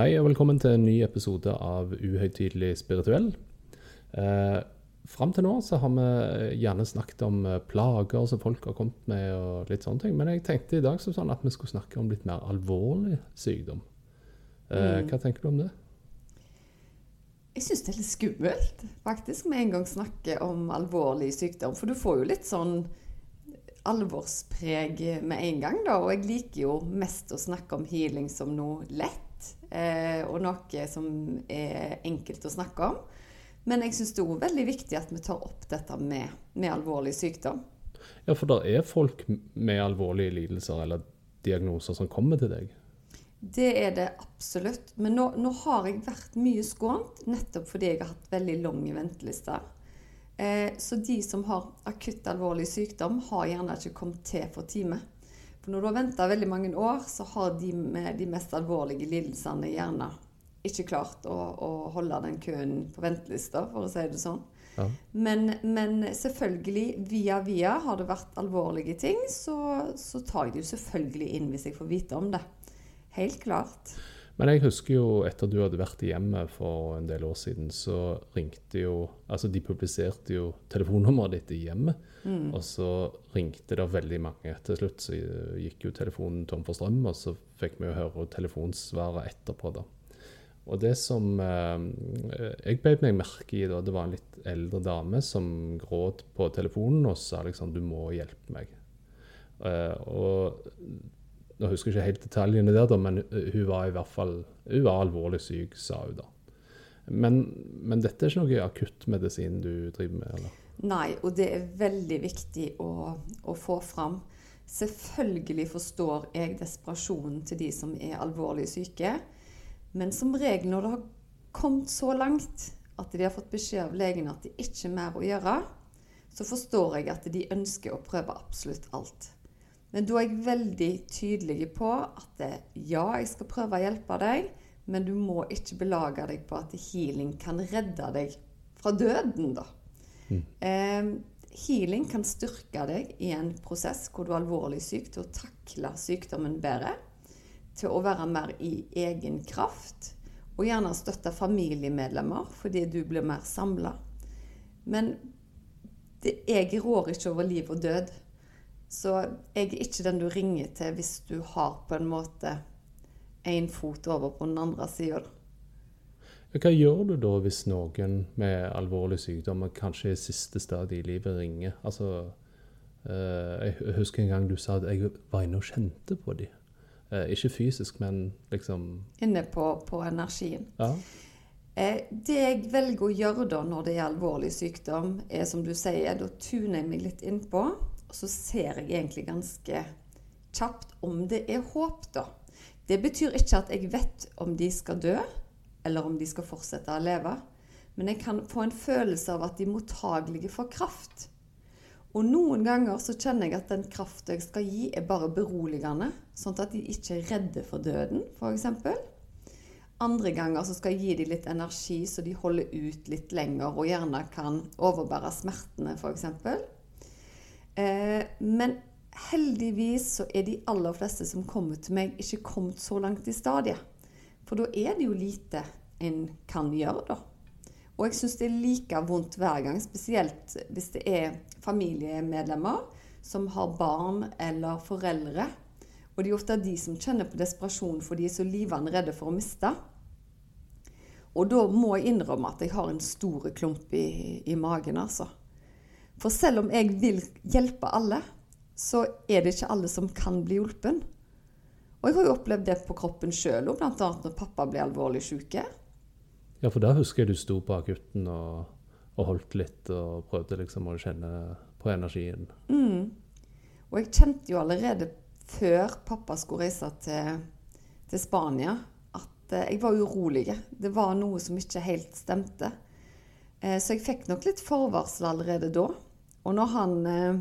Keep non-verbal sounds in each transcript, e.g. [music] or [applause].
Hei og velkommen til en ny episode av Uhøytidelig spirituell. Eh, Fram til nå så har vi gjerne snakket om eh, plager som folk har kommet med, og litt sånne ting. Men jeg tenkte i dag sånn at vi skulle snakke om litt mer alvorlig sykdom. Eh, Mm. Hva tenker du om det? Jeg syns det er litt skummelt, faktisk, med en gang snakke om alvorlig sykdom. For du får jo litt sånn alvorspreg med en gang, da. Og jeg liker jo mest å snakke om healing som noe lett. Eh, og noe som er enkelt å snakke om. Men jeg syns det er veldig viktig at vi tar opp dette med, med alvorlig sykdom. Ja, for det er folk med alvorlige lidelser eller diagnoser som kommer til deg. Det er det absolutt. Men nå, nå har jeg vært mye skånt, nettopp fordi jeg har hatt veldig lange ventelister. Eh, så de som har akutt alvorlig sykdom, har gjerne ikke kommet til for time. For når du har venta veldig mange år, så har de med de mest alvorlige lidelsene gjerne ikke klart å, å holde den køen på ventelista, for å si det sånn. Ja. Men, men selvfølgelig, via via, har det vært alvorlige ting, så, så tar jeg det jo selvfølgelig inn hvis jeg får vite om det. Helt klart. Men jeg husker jo etter du hadde vært i hjemmet for en del år siden, så ringte jo Altså, de publiserte jo telefonnummeret ditt i hjemmet. Mm. Og så ringte det veldig mange. Til slutt så gikk jo telefonen tom for strøm, og så fikk vi jo høre telefonsvaret etterpå, da. Og det som eh, jeg beit meg merke i da, det var en litt eldre dame som gråt på telefonen og sa liksom 'du må hjelpe meg'. Eh, og nå husker jeg ikke helt detaljene der, da, men hun var i hvert fall hun var alvorlig syk, sa hun da. Men, men dette er ikke noe akuttmedisin du driver med? eller? Nei, og det er veldig viktig å, å få fram. Selvfølgelig forstår jeg desperasjonen til de som er alvorlig syke. Men som regel når det har kommet så langt at de har fått beskjed av legen at det ikke er mer å gjøre, så forstår jeg at de ønsker å prøve absolutt alt. Men da er jeg veldig tydelig på at ja, jeg skal prøve å hjelpe deg, men du må ikke belage deg på at healing kan redde deg fra døden, da. Eh, healing kan styrke deg i en prosess hvor du er alvorlig syk, til å takle sykdommen bedre. Til å være mer i egen kraft. Og gjerne støtte familiemedlemmer fordi du blir mer samla. Men det, jeg rår ikke over liv og død. Så jeg er ikke den du ringer til hvis du har på en måte én fot over på den andre sida. Hva gjør du da hvis noen med alvorlig sykdom og kanskje i siste stadiet i livet ringer? Altså, eh, jeg husker en gang du sa at jeg var inne og kjente på dem. Eh, ikke fysisk, men liksom Inne på, på energien. Ja. Eh, det jeg velger å gjøre da når det er alvorlig sykdom, er som du sier, da tuner jeg meg litt innpå, og så ser jeg egentlig ganske kjapt om det er håp, da. Det betyr ikke at jeg vet om de skal dø, eller om de skal fortsette å leve. Men jeg kan få en følelse av at de er mottagelige for kraft. Og noen ganger så kjenner jeg at den kraften jeg skal gi, er bare beroligende. Sånn at de ikke er redde for døden, f.eks. Andre ganger så skal jeg gi dem litt energi, så de holder ut litt lenger og gjerne kan overbære smertene, f.eks. Eh, men heldigvis så er de aller fleste som kommer til meg, ikke kommet så langt i stadiet. For da er det jo lite en kan gjøre, da. Og jeg syns det er like vondt hver gang, spesielt hvis det er familiemedlemmer som har barn eller foreldre. Og det er ofte de som kjenner på desperasjon, for de er så livende redde for å miste. Og da må jeg innrømme at jeg har en stor klump i, i magen, altså. For selv om jeg vil hjelpe alle, så er det ikke alle som kan bli hjulpen. Og jeg har jo opplevd det på kroppen sjøl, bl.a. når pappa ble alvorlig syke. ja, for da husker jeg du sto på akutten og, og holdt litt og prøvde liksom å kjenne på energien. Mm. Og jeg kjente jo allerede før pappa skulle reise til, til Spania at eh, jeg var urolig. Det var noe som ikke helt stemte. Eh, så jeg fikk nok litt forvarsel allerede da. Og når han eh,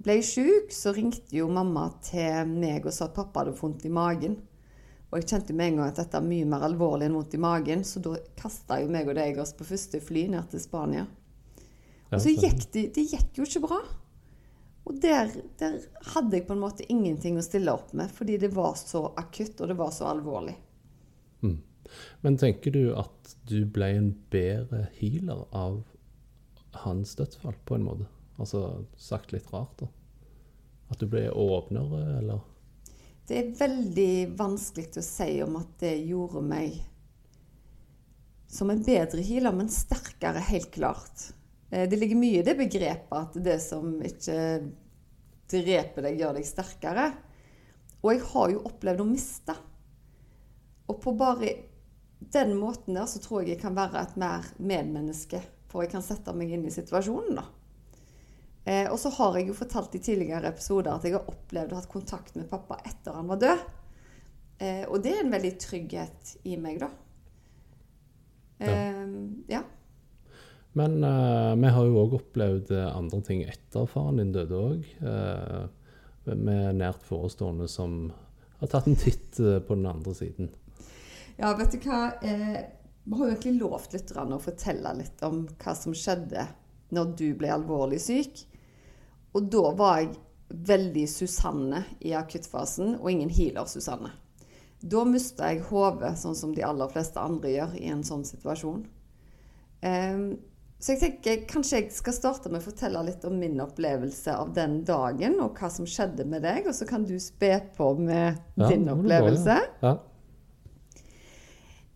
ble syk, så ringte jo mamma til meg og sa at pappa hadde vondt i magen. Og jeg kjente med en gang at dette er mye mer alvorlig enn vondt i magen, så da kasta jo meg og deg oss på første fly ned til Spania. Og så gikk det, det gikk jo ikke bra. Og der, der, hadde jeg på en måte ingenting å stille opp med, fordi det var så akutt, og det var så alvorlig. Mm. Men tenker du at du ble en bedre healer av hans dødsfall, på en måte? Altså sagt litt rart, da. At du ble åpnere, eller? Det er veldig vanskelig å si om at det gjorde meg som en bedre healer, men sterkere, helt klart. Eh, det ligger mye i det begrepet at det som ikke dreper deg, gjør deg sterkere. Og jeg har jo opplevd å miste. Og på bare den måten der så tror jeg jeg kan være et mer medmenneske. For jeg kan sette meg inn i situasjonen, da. Eh, og så har jeg jo fortalt i tidligere episoder at jeg har opplevd å ha kontakt med pappa etter han var død. Eh, og det er en veldig trygghet i meg, da. Eh, ja. Men uh, vi har jo òg opplevd eh, andre ting etter faren din døde òg. Uh, med nært forestående som har tatt en titt uh, på den andre siden. Ja, vet du hva. Eh, vi har jo egentlig lovt lytterne å fortelle litt om hva som skjedde når du ble alvorlig syk. Og da var jeg veldig Susanne i akuttfasen, og ingen healer-Susanne. Da mista jeg hodet, sånn som de aller fleste andre gjør i en sånn situasjon. Um, så jeg tenker kanskje jeg skal starte med å fortelle litt om min opplevelse av den dagen, og hva som skjedde med deg, og så kan du spe på med Ja, din opplevelse. må ja. Ja.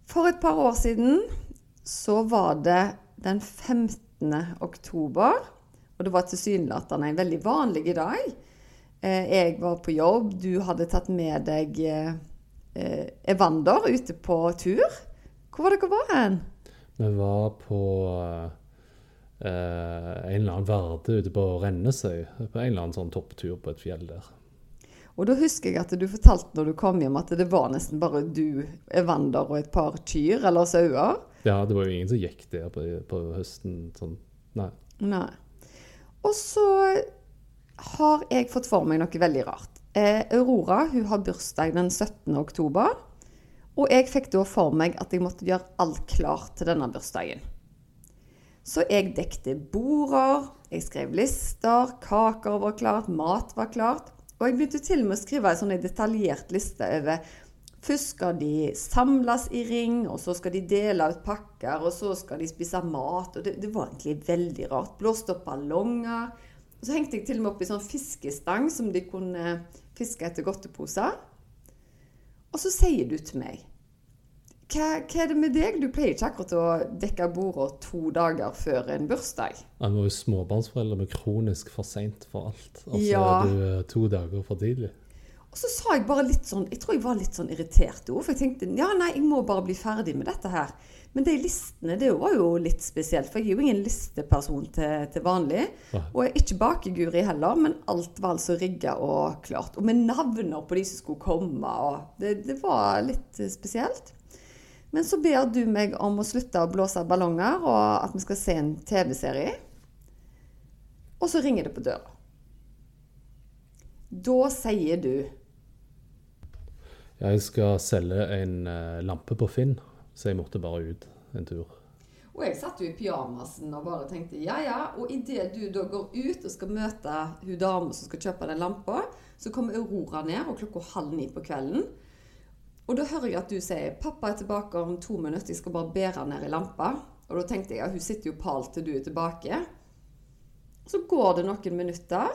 For et par år siden så var det den 15. oktober, og det var tilsynelatende en veldig vanlig dag. Eh, Jeg var på jobb, du hadde tatt med deg eh, eh, Evander ute på tur. Hvor var dere var hen? Vi var på eh, en eller annen verde ute på Rennesøy. På en eller annen sånn topptur på et fjell der. Og da husker jeg at du fortalte når du kom hjem at det var nesten bare du, Evander og et par kyr eller sauer. Ja, det var jo ingen som gikk der på, på høsten. Sånn. Nei. Nei. Og så har jeg fått for meg noe veldig rart. Eh, Aurora hun har bursdag den 17. oktober. Og jeg fikk da for meg at jeg måtte gjøre alt klart til denne bursdagen. Så jeg dekte border, jeg skrev lister, kaker var klart, mat var klart. Og jeg begynte til og med å skrive en sånn detaljert liste over Først skal de samles i ring, og så skal de dele ut pakker, og så skal de spise mat. Og det, det var egentlig veldig rart. Blåst opp ballonger. Og så hengte jeg til og med opp i sånn fiskestang som de kunne fiske etter godteposer. Og så sier du til meg hva, hva er det med deg? Du pleier ikke akkurat å dekke bordet to dager før en bursdag. Vi var jo småbarnsforeldre med kronisk for seint for alt. Altså så Ja. er du eh, to dager for tidlig. Og så sa jeg bare litt sånn Jeg tror jeg var litt sånn irritert òg. For jeg tenkte ja, nei, jeg må bare bli ferdig med dette her. Men de listene, det var jo litt spesielt. For jeg er jo ingen listeperson til, til vanlig. Og jeg er ikke bakeguri heller, men alt var altså rigga og klart. Og med navner på de som skulle komme. Og det, det var litt eh, spesielt. Men så ber du meg om å slutte å blåse ballonger, og at vi skal se en TV-serie. Og så ringer det på døra. Da sier du Jeg skal selge en eh, lampe på Finn, så jeg måtte bare ut en tur. Og jeg satt jo i pyjamasen og bare tenkte ja, ja. Og idet du da går ut og skal møte hun dama som skal kjøpe den lampa, så kommer Aurora ned og klokka halv ni på kvelden. Og da hører jeg at du sier 'Pappa er tilbake om to minutter, jeg skal bare bære ned i lampa'. Og da tenkte jeg at hun sitter jo palt til du er tilbake. Så går det noen minutter,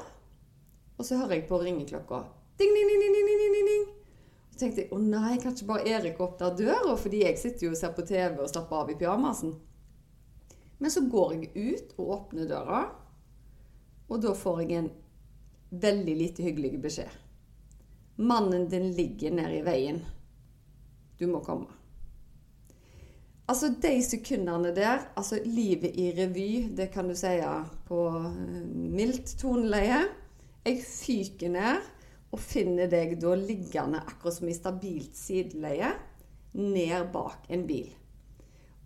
og så hører jeg på ringeklokka. Ding, ding, ding, ding, ding, ding, ding. Så tenkte jeg å nei, kan ikke bare Erik opp der døra, fordi jeg sitter jo og ser på TV og slapper av i pyjamasen. Men så går jeg ut og åpner døra, og da får jeg en veldig lite hyggelig beskjed. Mannen din ligger nede i veien. Du må komme. Altså, de sekundene der, altså livet i revy, det kan du si på eh, mildt toneleie. Jeg fyker ned, og finner deg da liggende akkurat som i stabilt sideleie ned bak en bil.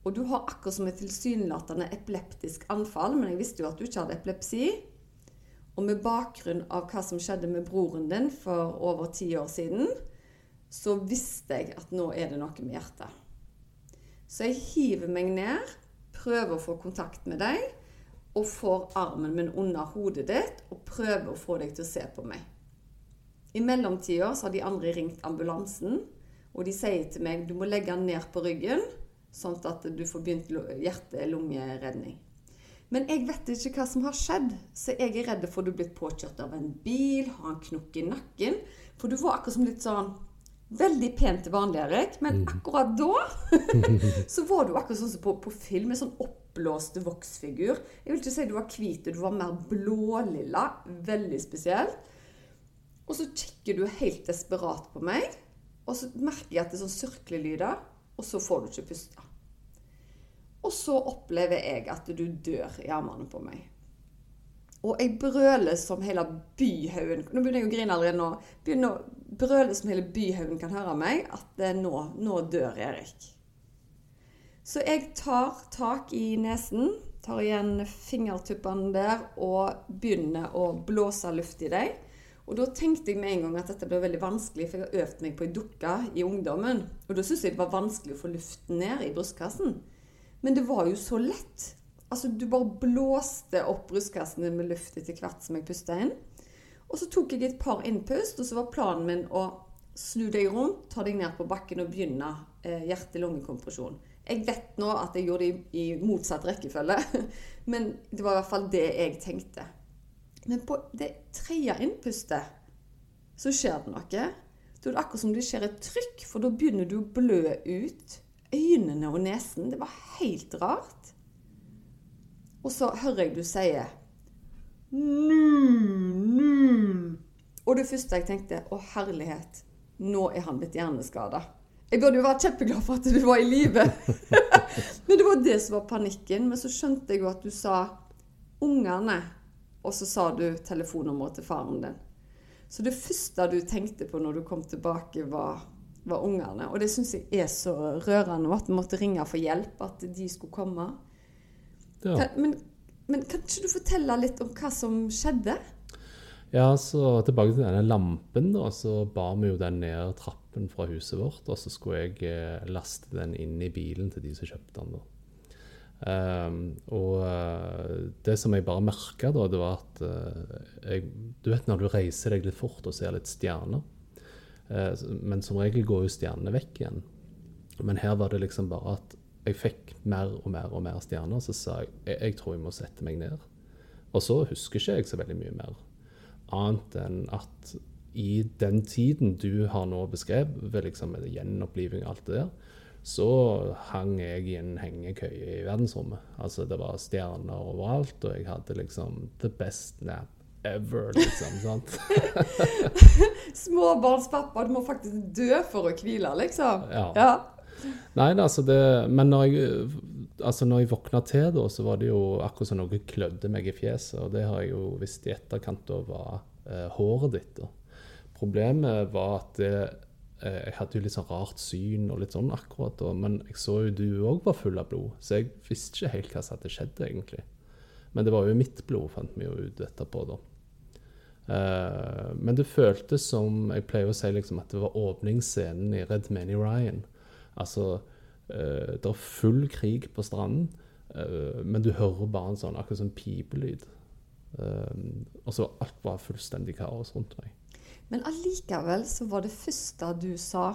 Og du har akkurat som et tilsynelatende epileptisk anfall, men jeg visste jo at du ikke hadde epilepsi. Og med bakgrunn av hva som skjedde med broren din for over ti år siden, så visste jeg at nå er det noe med hjertet. Så jeg hiver meg ned, prøver å få kontakt med deg, og får armen min under hodet ditt og prøver å få deg til å se på meg. I mellomtida så har de andre ringt ambulansen, og de sier til meg du må legge den ned på ryggen, sånn at du får begynt hjerte-lungeredning. Men jeg vet ikke hva som har skjedd, så jeg er redd for du er blitt påkjørt av en bil, har en knokk i nakken. For du var akkurat som litt sånn Veldig pent til vanlig, Erik, men mm. akkurat da [laughs] så var du akkurat sånn som på, på film. En sånn oppblåste voksfigur. Jeg vil ikke si du var hvit, du var mer blålilla. Veldig spesielt. Og så kikker du helt desperat på meg, og så merker jeg at det er sånn surklelyder, og så får du ikke puste. Og så opplever jeg at du dør i armene på meg. Og jeg brøler som hele byhaugen Nå begynner jeg å grine allerede nå. Begynner å brøle som hele byhaugen kan høre meg, at nå, nå dør Erik. Så jeg tar tak i nesen, tar igjen fingertuppene der og begynner å blåse luft i deg. Og da tenkte jeg med en gang at dette ble veldig vanskelig, for jeg har øvd meg på ei dukke i ungdommen. Og da syntes jeg det var vanskelig å få luften ned i brystkassen. Men det var jo så lett. Altså, du bare blåste opp brystkassen din med luft etter hvert som jeg pusta inn. Og så tok jeg et par innpust, og så var planen min å snu deg rundt, ta deg ned på bakken og begynne eh, hjerte-lungekompresjon. Jeg vet nå at jeg gjorde det i, i motsatt rekkefølge, [laughs] men det var i hvert fall det jeg tenkte. Men på det tredje innpustet så skjer det noe. Da er det akkurat som det skjer et trykk, for da begynner du å blø ut øynene og nesen. Det var helt rart. Og så hører jeg du sier nu, nu. Og det første jeg tenkte Å, herlighet. Nå er han blitt hjerneskada. Jeg burde jo vært kjempeglad for at du var i live. [laughs] Men det var det som var panikken. Men så skjønte jeg jo at du sa ungene, og så sa du telefonnummeret til faren din. Så det første du tenkte på når du kom tilbake, var, var ungene. Og det syns jeg er så rørende, at vi måtte ringe for hjelp, at de skulle komme. Ja. Kan, men, men kan ikke du fortelle litt om hva som skjedde? Ja, så tilbake til denne lampen, da. Så bar vi jo den ned trappen fra huset vårt. Og så skulle jeg eh, laste den inn i bilen til de som kjøpte den, da. Um, og uh, det som jeg bare merka da, det var at uh, jeg, Du vet når du reiser deg litt fort og ser litt stjerner. Uh, men som regel går jo stjernene vekk igjen. Men her var det liksom bare at jeg fikk mer og mer og mer stjerner, så sa jeg jeg, jeg tror jeg må sette meg ned. Og så husker ikke jeg så veldig mye mer. Annet enn at i den tiden du har nå beskrevet, ved liksom gjenoppliving og alt det der, så hang jeg i en hengekøye i verdensrommet. Altså det var stjerner overalt, og jeg hadde liksom the best nap ever, liksom. sant? [laughs] Småbarnspappa, du må faktisk dø for å hvile, liksom. Ja. ja. Nei, altså det Men når jeg, altså når jeg våkna til, da, så var det jo akkurat som noe klødde meg i fjeset. Og det har jeg jo visst i etterkant da var eh, håret ditt. Da. Problemet var at det, jeg hadde jo litt sånn rart syn og litt sånn akkurat da, men jeg så jo du òg var full av blod, så jeg visste ikke helt hva som hadde skjedd, egentlig. Men det var jo mitt blod, fant vi jo ut etterpå, da. Uh, men det føltes som Jeg pleier å si liksom at det var åpningsscenen i Red Many Ryan. Altså, uh, det er full krig på stranden, uh, men du hører bare en sånn akkurat sånn pipelyd. Og så alt var fullstendig kaos rundt meg. Men allikevel så var det første du sa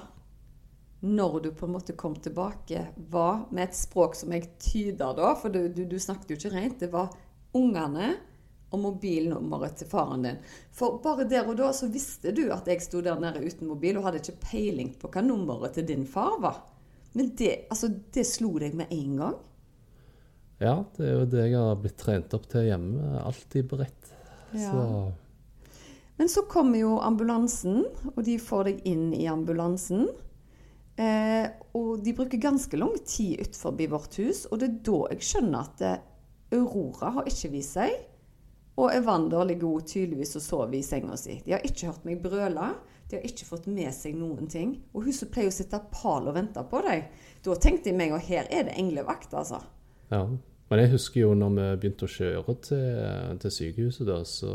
når du på en måte kom tilbake, var med et språk som jeg tyder da, for du, du, du snakket jo ikke rent, det var ungene og mobilnummeret til faren din. For bare der og da så visste du at jeg sto der nede uten mobil og hadde ikke peiling på hva nummeret til din far var. Men det, altså, det slo deg med en gang? Ja, det er jo det jeg har blitt trent opp til hjemme. Alltid beredt. Ja. Så. Men så kommer jo ambulansen, og de får deg inn i ambulansen. Eh, og de bruker ganske lang tid utenfor vårt hus, og det er da jeg skjønner at eh, Aurora har ikke vist seg. Og Evander ligger jo tydeligvis og sover i senga si. De har ikke hørt meg brøle. De har ikke fått med seg noen ting. Og hun som pleier å sitte pal og vente på deg. Da tenkte jeg meg at her er det englevakt, altså. Ja. Men jeg husker jo når vi begynte å kjøre til, til sykehuset, da, så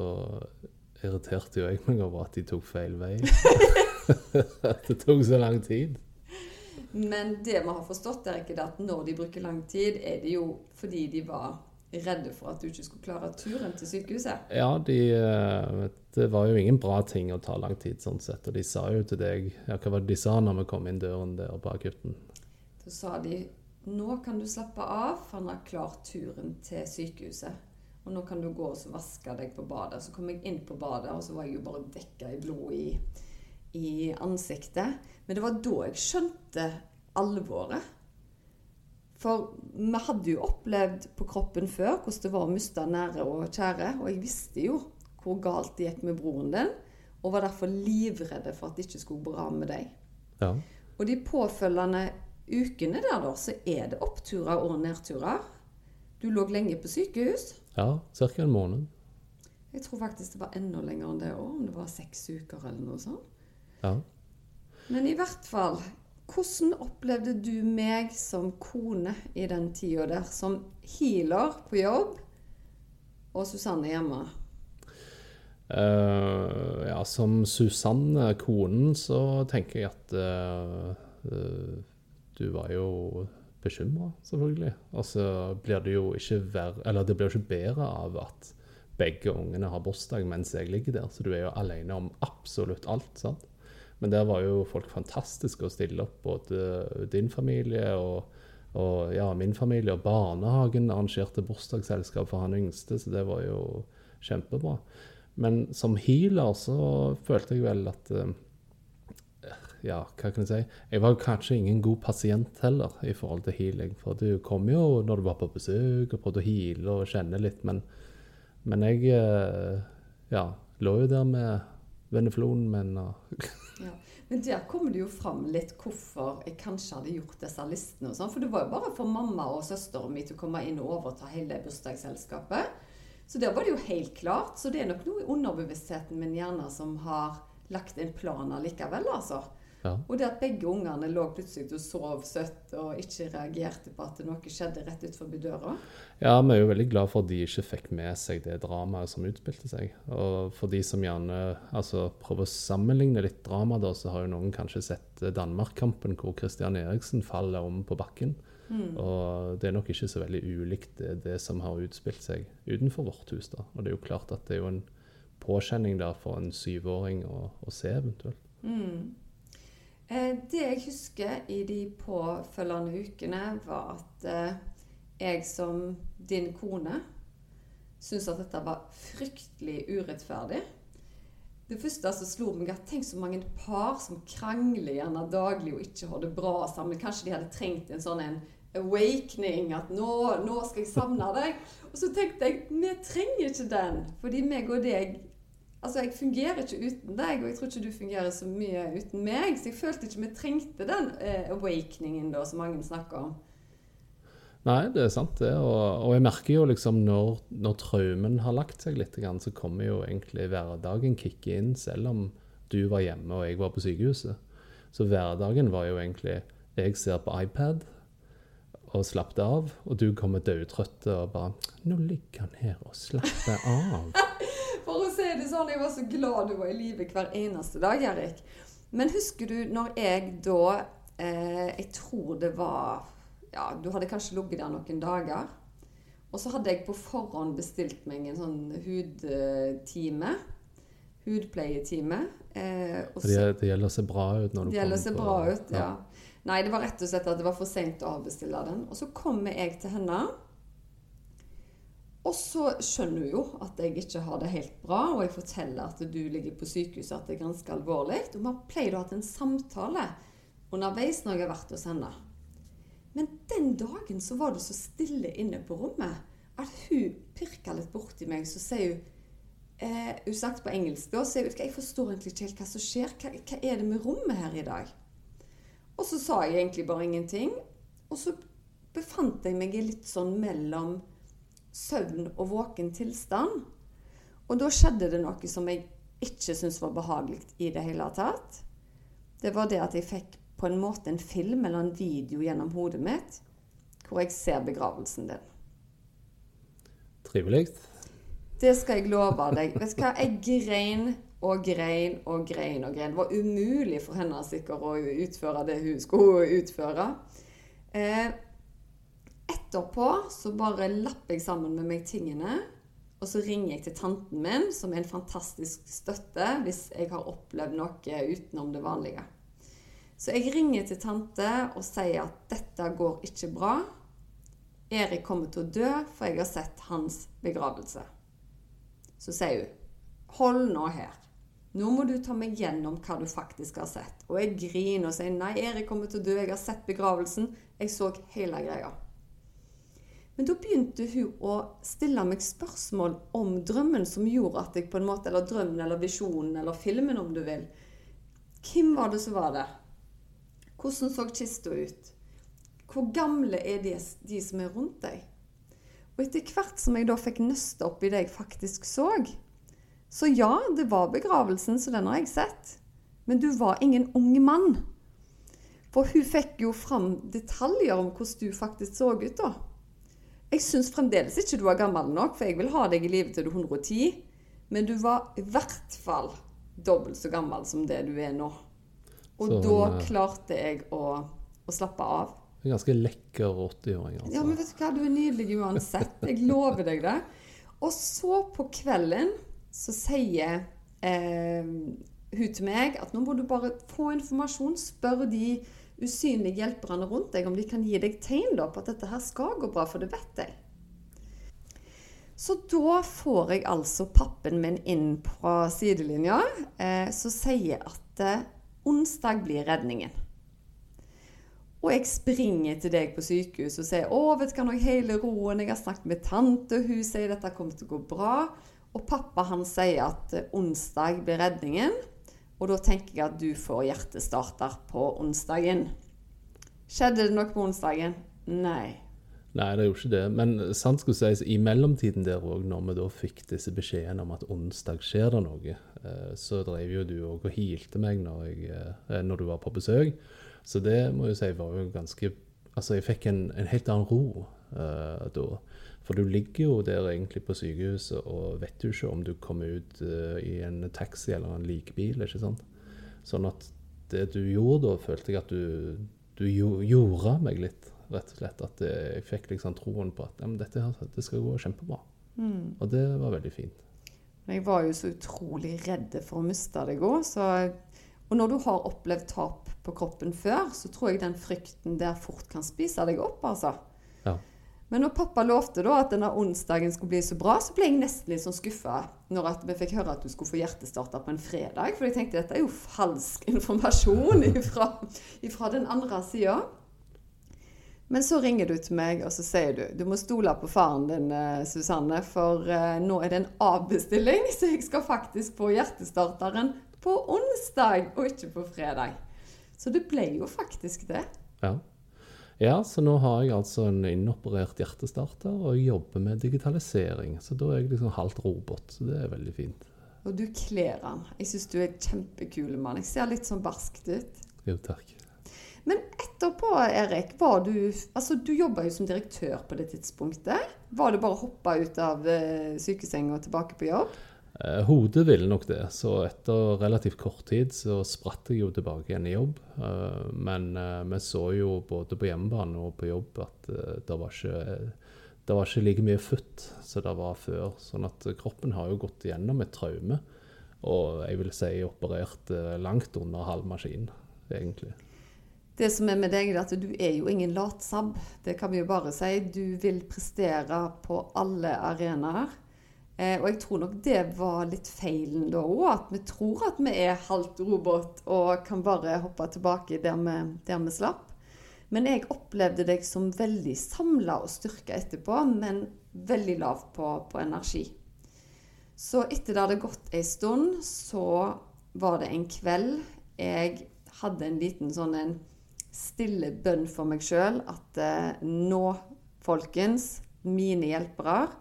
irriterte jo jeg meg over at de tok feil vei. [laughs] at det tok så lang tid. Men det vi har forstått, er ikke det at når de bruker lang tid, er det jo fordi de var redde for at du ikke skulle klare turen til sykehuset? Ja, de, eh, det var jo ingen bra ting å ta lang tid sånn sett. Og de sa jo til deg ja, Hva var det de sa når vi kom inn døren der på akutten? Så sa de nå kan du slappe av, for han har klart turen til sykehuset. Og nå kan du gå og vaske deg på badet. Så kom jeg inn på badet, og så var jeg jo bare dekka i blod i, i ansiktet. Men det var da jeg skjønte alvoret. For vi hadde jo opplevd på kroppen før hvordan det var å miste nære og kjære. Og jeg visste jo hvor galt det gikk med broren din, og var derfor livredde for at det ikke skulle bra med deg. Ja. Og de påfølgende ukene der, da, så er det oppturer og nedturer. Du lå lenge på sykehus. Ja, ca. en måned. Jeg tror faktisk det var enda lenger enn det òg, om det var seks uker eller noe sånt. Ja. Men i hvert fall hvordan opplevde du meg som kone i den tida der, som healer på jobb, og Susanne hjemme? Uh, ja, som Susanne, konen, så tenker jeg at uh, uh, du var jo bekymra, selvfølgelig. Og så blir det jo ikke det blir ikke bedre av at begge ungene har bursdag mens jeg ligger der, så du er jo alene om absolutt alt. sant? Men der var jo folk fantastiske å stille opp, både din familie og, og ja, min familie. Og barnehagen arrangerte bursdagsselskap for han yngste, så det var jo kjempebra. Men som healer så følte jeg vel at eh, Ja, hva kan jeg si? Jeg var kanskje ingen god pasient heller i forhold til healing. For du kom jo når du var på besøk og prøvde å heale og kjenne litt, men, men jeg eh, ja, lå jo der med Veneflon, men [laughs] ja. Men der kommer det jo fram litt hvorfor jeg kanskje hadde gjort disse listene. og sånn, For det var jo bare for mamma og søsteren min til å komme inn og overta hele bursdagsselskapet. Så der var det jo helt klart. Så det er nok noe i underbevisstheten min gjerne som har lagt en plan allikevel, altså. Ja. Og det at begge ungene lå plutselig og sov søtt og ikke reagerte på at noe skjedde rett utenfor døra. Ja, vi er jo veldig glad for at de ikke fikk med seg det dramaet som utspilte seg. Og for de som gjerne altså, prøver å sammenligne litt drama, da, så har jo noen kanskje sett Danmark-kampen hvor Christian Eriksen faller om på bakken. Mm. Og det er nok ikke så veldig ulikt det, det, som har utspilt seg utenfor vårt hus. da. Og det er jo klart at det er jo en påkjenning der for en syvåring å, å se eventuelt. Mm. Eh, det jeg husker i de påfølgende ukene, var at eh, jeg som din kone syntes at dette var fryktelig urettferdig. Det første som slo meg, at tenk så mange par som krangler gjerne daglig og ikke har det bra sammen. Kanskje de hadde trengt en sånn en awakening, at nå, nå skal jeg savne deg. Og så tenkte jeg vi trenger ikke den, fordi meg og deg Altså, Jeg fungerer ikke uten deg, og jeg tror ikke du fungerer så mye uten meg. Så jeg følte ikke vi trengte den eh, awakeningen da, som mange snakker om. Nei, det er sant det. Og, og jeg merker jo liksom når, når traumen har lagt seg litt, så kommer jo egentlig hverdagen kicke inn, selv om du var hjemme og jeg var på sykehuset. Så hverdagen var jo egentlig Jeg ser på iPad og slapp det av, og du kommer dødtrøtt og bare 'Nå ligger han her og slapper av'. [laughs] Si det sånn, jeg var så glad du var i live hver eneste dag, Erik. Men husker du når jeg da eh, Jeg tror det var Ja, du hadde kanskje ligget der noen dager. Og så hadde jeg på forhånd bestilt meg en sånn hudtime. Hudpleietime. Eh, det, det, gjelder å se bra ut når du det gjelder å se bra ut, ja. ja. Nei, det var rett og slett at det var for seint å avbestille den. Og så kommer jeg til henne. Og så skjønner hun jo at jeg ikke har det helt bra, og jeg forteller at du ligger på sykehuset, at det er ganske alvorlig. Og vi har pleid å ha en samtale underveis når jeg har vært hos henne. Men den dagen så var det så stille inne på rommet at hun pirka litt borti meg, så sier hun eh, Hun snakket på engelsk da, så hun jeg forstår egentlig ikke helt hva som skjer. Hva, hva er det med rommet her i dag? Og så sa jeg egentlig bare ingenting. Og så befant jeg meg litt sånn mellom søvn og våken tilstand. Og da skjedde det noe som jeg ikke syntes var behagelig i det hele tatt. Det var det at jeg fikk på en måte en film eller en video gjennom hodet mitt hvor jeg ser begravelsen din. Trivelig. Det skal jeg love deg. Vet du hva? Jeg grein og grein og grein og grein. Det var umulig for henne sikkert å utføre det hun skulle utføre. Eh, etterpå så bare lapper jeg sammen med meg tingene. Og så ringer jeg til tanten min, som er en fantastisk støtte hvis jeg har opplevd noe utenom det vanlige. Så jeg ringer til tante og sier at dette går ikke bra. Erik kommer til å dø, for jeg har sett hans begravelse. Så sier hun Hold nå her. Nå må du ta meg gjennom hva du faktisk har sett. Og jeg griner og sier nei, Erik kommer til å dø, jeg har sett begravelsen. Jeg så hele greia. Men da begynte hun å stille meg spørsmål om drømmen som gjorde at jeg på en måte, Eller drømmen eller visjonen eller filmen, om du vil. Hvem var det som var der? Hvordan så kista ut? Hvor gamle er de, de som er rundt deg? Og etter hvert som jeg da fikk nøste opp i det jeg faktisk så, så ja, det var begravelsen, så den har jeg sett. Men du var ingen ung mann. For hun fikk jo fram detaljer om hvordan du faktisk så ut da. Jeg syns fremdeles ikke du er gammel nok, for jeg vil ha deg i live til du er 110. Men du var i hvert fall dobbelt så gammel som det du er nå. Og så, da men, klarte jeg å, å slappe av. En ganske lekker 80-åring, altså. Ja, men vet du hva, du er nydelig uansett. Jeg lover deg det. Og så på kvelden så sier eh, hun til meg at nå må du bare få informasjon. Spør de usynlige hjelperne rundt deg om de kan gi deg tegn på at dette her skal gå bra, for det vet jeg. Så da får jeg altså pappen min inn på sidelinja, eh, som sier at eh, onsdag blir redningen. Og jeg springer til deg på sykehus og sier 'Å, vet du hva, nå hele roen. Jeg har snakket med tante, og hun sier dette kommer til å gå bra.' Og pappa han sier at onsdag blir redningen. Og da tenker jeg at du får hjertestarter på onsdagen. Skjedde det noe på onsdagen? Nei. Nei, det gjorde ikke det. Men sant skulle sies, i mellomtiden der òg, når vi da fikk disse beskjedene om at onsdag skjer det noe, eh, så drev jo du òg og hilte meg når, jeg, eh, når, du var på besøk. Så det må jeg si var jo ganske Altså, jeg fikk en, en helt annen ro uh, da. For du ligger jo der egentlig på sykehuset og vet jo ikke om du kommer ut uh, i en taxi eller en likebil. ikke sant? Sånn at det du gjorde da, følte jeg at du, du gjorde meg litt, rett og slett. At jeg fikk liksom troen på at dette her, det skal gå kjempebra. Mm. Og det var veldig fint. Jeg var jo så utrolig redd for å miste deg òg. Og når du har opplevd tap på kroppen før, så tror jeg den frykten der fort kan spise deg opp, altså. Men når pappa lovte da at denne onsdagen skulle bli så bra, så ble jeg nesten litt sånn skuffa når vi fikk høre at du skulle få hjertestarter på en fredag. For jeg tenkte dette er jo falsk informasjon [laughs] ifra den andre sida. Men så ringer du til meg og så sier du du må stole på faren din, eh, Susanne, for uh, nå er det en avbestilling, så jeg skal faktisk få hjertestarteren på onsdag og ikke på fredag. Så det ble jo faktisk det. Ja. Ja, så nå har jeg altså en inoperert hjertestarter, og jeg jobber med digitalisering. Så da er jeg liksom halvt robot, så det er veldig fint. Og du kler han. Jeg syns du er kjempekul mann. Jeg ser litt sånn barskt ut. Jo, takk. Men etterpå, Erik, var du Altså, du jobba jo som direktør på det tidspunktet. Var det bare å hoppe ut av uh, sykesenga og tilbake på jobb? Eh, hodet ville nok det, så etter relativt kort tid så spratt jeg jo tilbake igjen i jobb. Eh, men eh, vi så jo både på hjemmebane og på jobb at det var ikke, det var ikke like mye futt som det var før. Sånn at kroppen har jo gått igjennom et traume. Og jeg vil si operert langt under halv maskin, egentlig. Det som er med deg, er at du er jo ingen latsabb. Det kan vi jo bare si. Du vil prestere på alle arenaer. Eh, og jeg tror nok det var litt feilen da òg, at vi tror at vi er halvt robot og kan bare hoppe tilbake der vi, der vi slapp. Men jeg opplevde deg som veldig samla og styrka etterpå, men veldig lav på, på, energi. Så etter det hadde gått ei stund, så var det en kveld jeg hadde en liten sånn en stille bønn for meg sjøl at eh, nå, folkens, mine hjelpere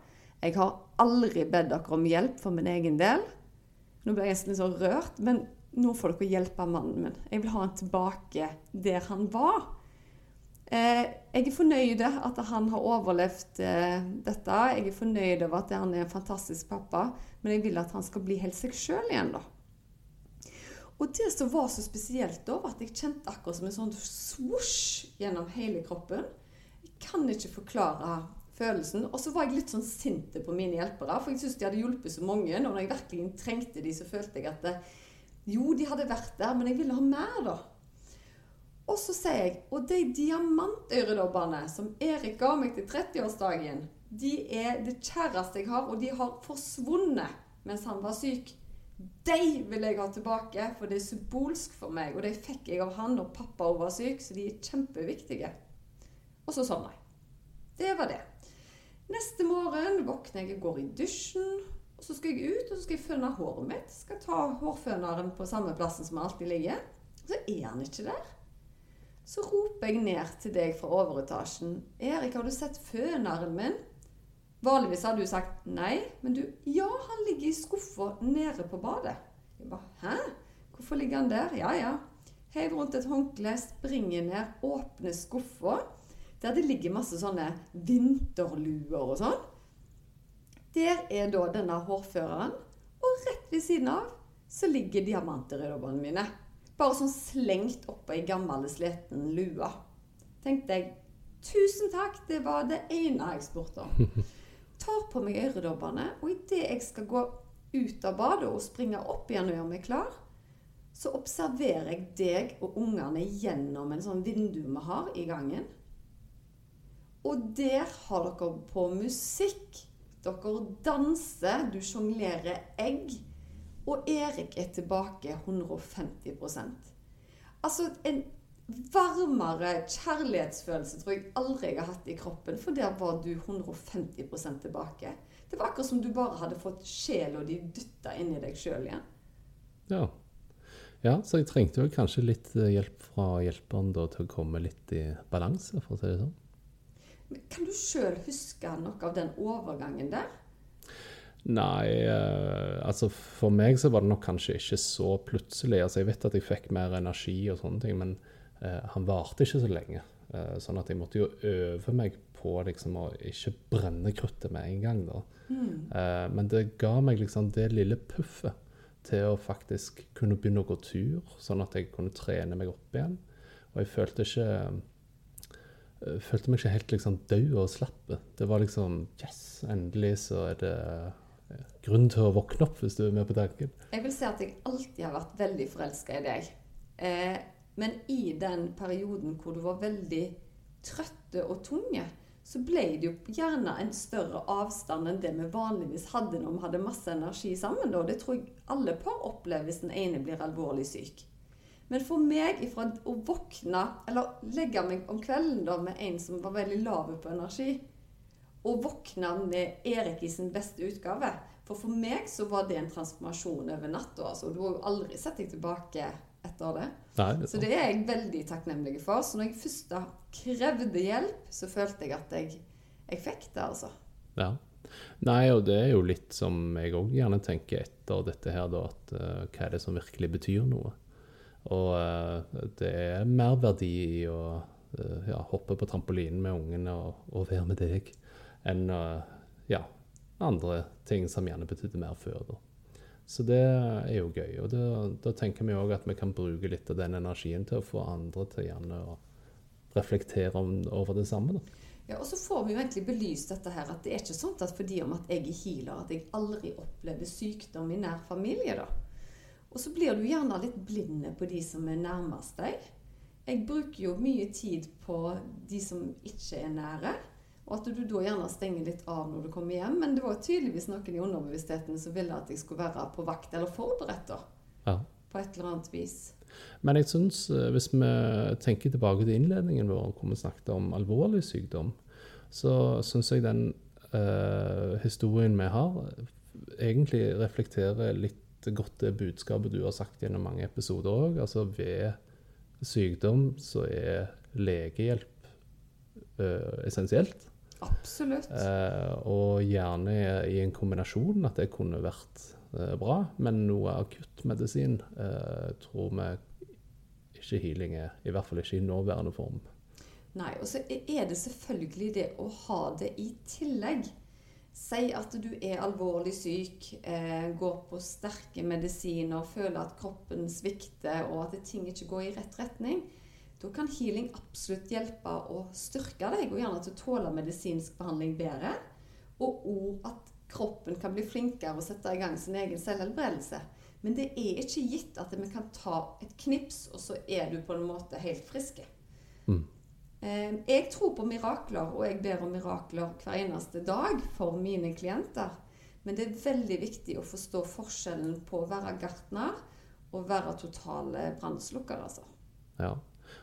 jeg har aldri bedt dere om hjelp for min egen del. Nå ble jeg nesten så rørt, men nå får dere hjelpe mannen min. Jeg vil ha han tilbake der han var. Eh, jeg er fornøyd at han har overlevd eh, dette. Jeg er fornøyd over at han er en fantastisk pappa, men jeg vil at han skal bli helt seg sjøl igjen, da. Og det som var så spesielt da, var at jeg kjente akkurat som en sånn svosj gjennom hele kroppen. Jeg kan ikke forklare følelsen. Og så var jeg litt sånn sint på mine hjelpere, for jeg syntes de hadde hjulpet så mange. Og når jeg virkelig trengte de, så følte jeg at det, jo, de hadde vært der, men jeg ville ha mer, da. Og så sier jeg Og de diamantøredobbene som Erik ga meg til 30-årsdagen, de er det kjæreste jeg har, og de har forsvunnet mens han var syk. De vil jeg ha tilbake, for det er symbolsk for meg. Og de fikk jeg av han når pappa var syk, så de er kjempeviktige. Og så sovna jeg. Det var det. Neste morgen våkner jeg og går i dusjen. Og så skal jeg ut og så skal jeg føne håret mitt. Skal ta hårføneren på samme plassen som alltid ligger. Så er han ikke der. Så roper jeg ned til deg fra overetasjen. 'Erik, har du sett føneren min?' Vanligvis hadde du sagt nei, men du Ja, han ligger i skuffa nede på badet. Jeg bare Hæ? Hvorfor ligger han der? Ja, ja. Heiv rundt et håndkle, springer ned, åpner skuffa, der det ligger masse sånne vinterluer og sånn. Der er da denne hårføreren, og rett ved siden av så ligger diamanterøddobbene mine. Bare sånn slengt oppå ei gammel, sliten lue. Tenkte jeg tusen takk, det var det ene jeg spurte om. [laughs] tar på meg øredobbene, og idet jeg skal gå ut av badet og springe opp igjen og gjøre meg klar, så observerer jeg deg og ungene gjennom en sånn vindu vi har i gangen. Og der har dere på musikk. Dere danser, du sjonglerer egg. Og Erik er tilbake 150% Altså en varmere kjærlighetsfølelse tror jeg aldri jeg har hatt i kroppen, for der var du 150% tilbake. Det var akkurat som du bare hadde fått sjela di dytta i deg sjøl igjen. Ja. ja. så jeg trengte vel kanskje litt eh, hjelp fra hjelperen da, til å komme litt i balanse, for å si det sånn. Kan du sjøl huske noe av den overgangen der? Nei, uh, altså for meg så var det nok kanskje ikke så plutselig. Altså jeg vet at jeg fikk mer energi og sånne ting, men Eh, han varte ikke så lenge. Eh, sånn at jeg måtte jo øve meg på liksom, å ikke brenne kruttet med en gang. da. Mm. men det ga meg liksom det lille puffet til å faktisk kunne begynne å gå tur, sånn at jeg kunne trene meg opp igjen. Og jeg følte ikke følte meg ikke helt liksom død og slapp. Det var liksom Yes, endelig så er det grunn til å våkne opp, hvis du er med på tanken. Jeg vil si at jeg alltid har vært veldig forelska i deg. Eh, men i den perioden hvor du var veldig trøtte og tunge, så ble det jo gjerne en større avstand enn det vi vanligvis hadde når vi hadde masse energi sammen. Da. Det tror jeg alle par opplever hvis den ene blir alvorlig syk. Men for meg ifra å våkne, eller legge meg om kvelden da med en som var veldig lav på energi, og våkne med Erik i sin beste utgave For for meg så var det en transformasjon over natta. Altså. Du har jo aldri sett deg tilbake etter det. Nei, det så det er jeg veldig takknemlig for. Så når jeg først da krevde hjelp, så følte jeg at jeg, jeg fikk det, altså. Ja. Nei, og det er jo litt som jeg òg gjerne tenker etter dette her, da, at uh, hva er det som virkelig betyr noe? Og uh, det er mer verdi i å uh, ja, hoppe på trampolinen med ungene og, og, være med deg, enn ja, andre ting som gjerne betydde mer før. da. Så det er jo gøy. Og da, da tenker vi òg at vi kan bruke litt av den energien til å få andre til gjerne å reflektere om, over det samme. da. Ja, og så får vi jo egentlig belyst dette her, at det er ikke sånn at fordi om at jeg er healer, at jeg aldri opplever sykdom i nær familie. da. Og så blir du gjerne litt blinde på de som er nærmest deg. Jeg bruker jo mye tid på de som ikke er nære. Og at du da gjerne stenger litt av når du kommer hjem. Men det var tydeligvis noen i underbevisstheten som ville at jeg skulle være på vakt eller forberedt. da. Ja. På et eller annet vis. Men jeg syns, eh, hvis vi tenker tilbake til innledningen vår, hvor vi snakket om alvorlig sykdom, så syns jeg den uh, historien vi har, egentlig reflekterer litt godt det budskapet du har sagt gjennom mange episoder òg. Altså ved sykdom så er legehjelp uh, essensielt. Absolutt. Eh, og gjerne i en kombinasjon at det kunne vært eh, bra, men noe akuttmedisin eh, tror vi ikke healing er. I hvert fall ikke i nåværende form. Nei, og så er det selvfølgelig det å ha det i tillegg. Si at du er alvorlig syk, eh, går på sterke medisiner, føler at kroppen svikter og at ting ikke går i rett retning. Da kan healing absolutt hjelpe å styrke deg, og gjerne til å tåle medisinsk behandling bedre. Og òg at kroppen kan bli flinkere og sette i gang sin egen selvhelbredelse. Men det er ikke gitt at vi kan ta et knips, og så er du på en måte helt frisk. Mm. Eh, jeg tror på mirakler, og jeg ber om mirakler hver eneste dag for mine klienter. Men det er veldig viktig å forstå forskjellen på å være gartner og være totale brannslukker. Altså. Ja.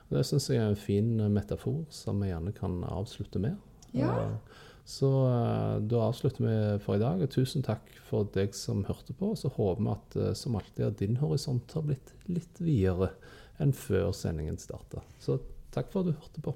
Det syns jeg er en fin eh, metafor som vi gjerne kan avslutte med. Ja. Eh, så eh, da avslutter vi for i dag. og Tusen takk for deg som hørte på. Så håper vi at som alltid at din horisont har blitt litt videre enn før sendingen starta. Så takk for at du hørte på.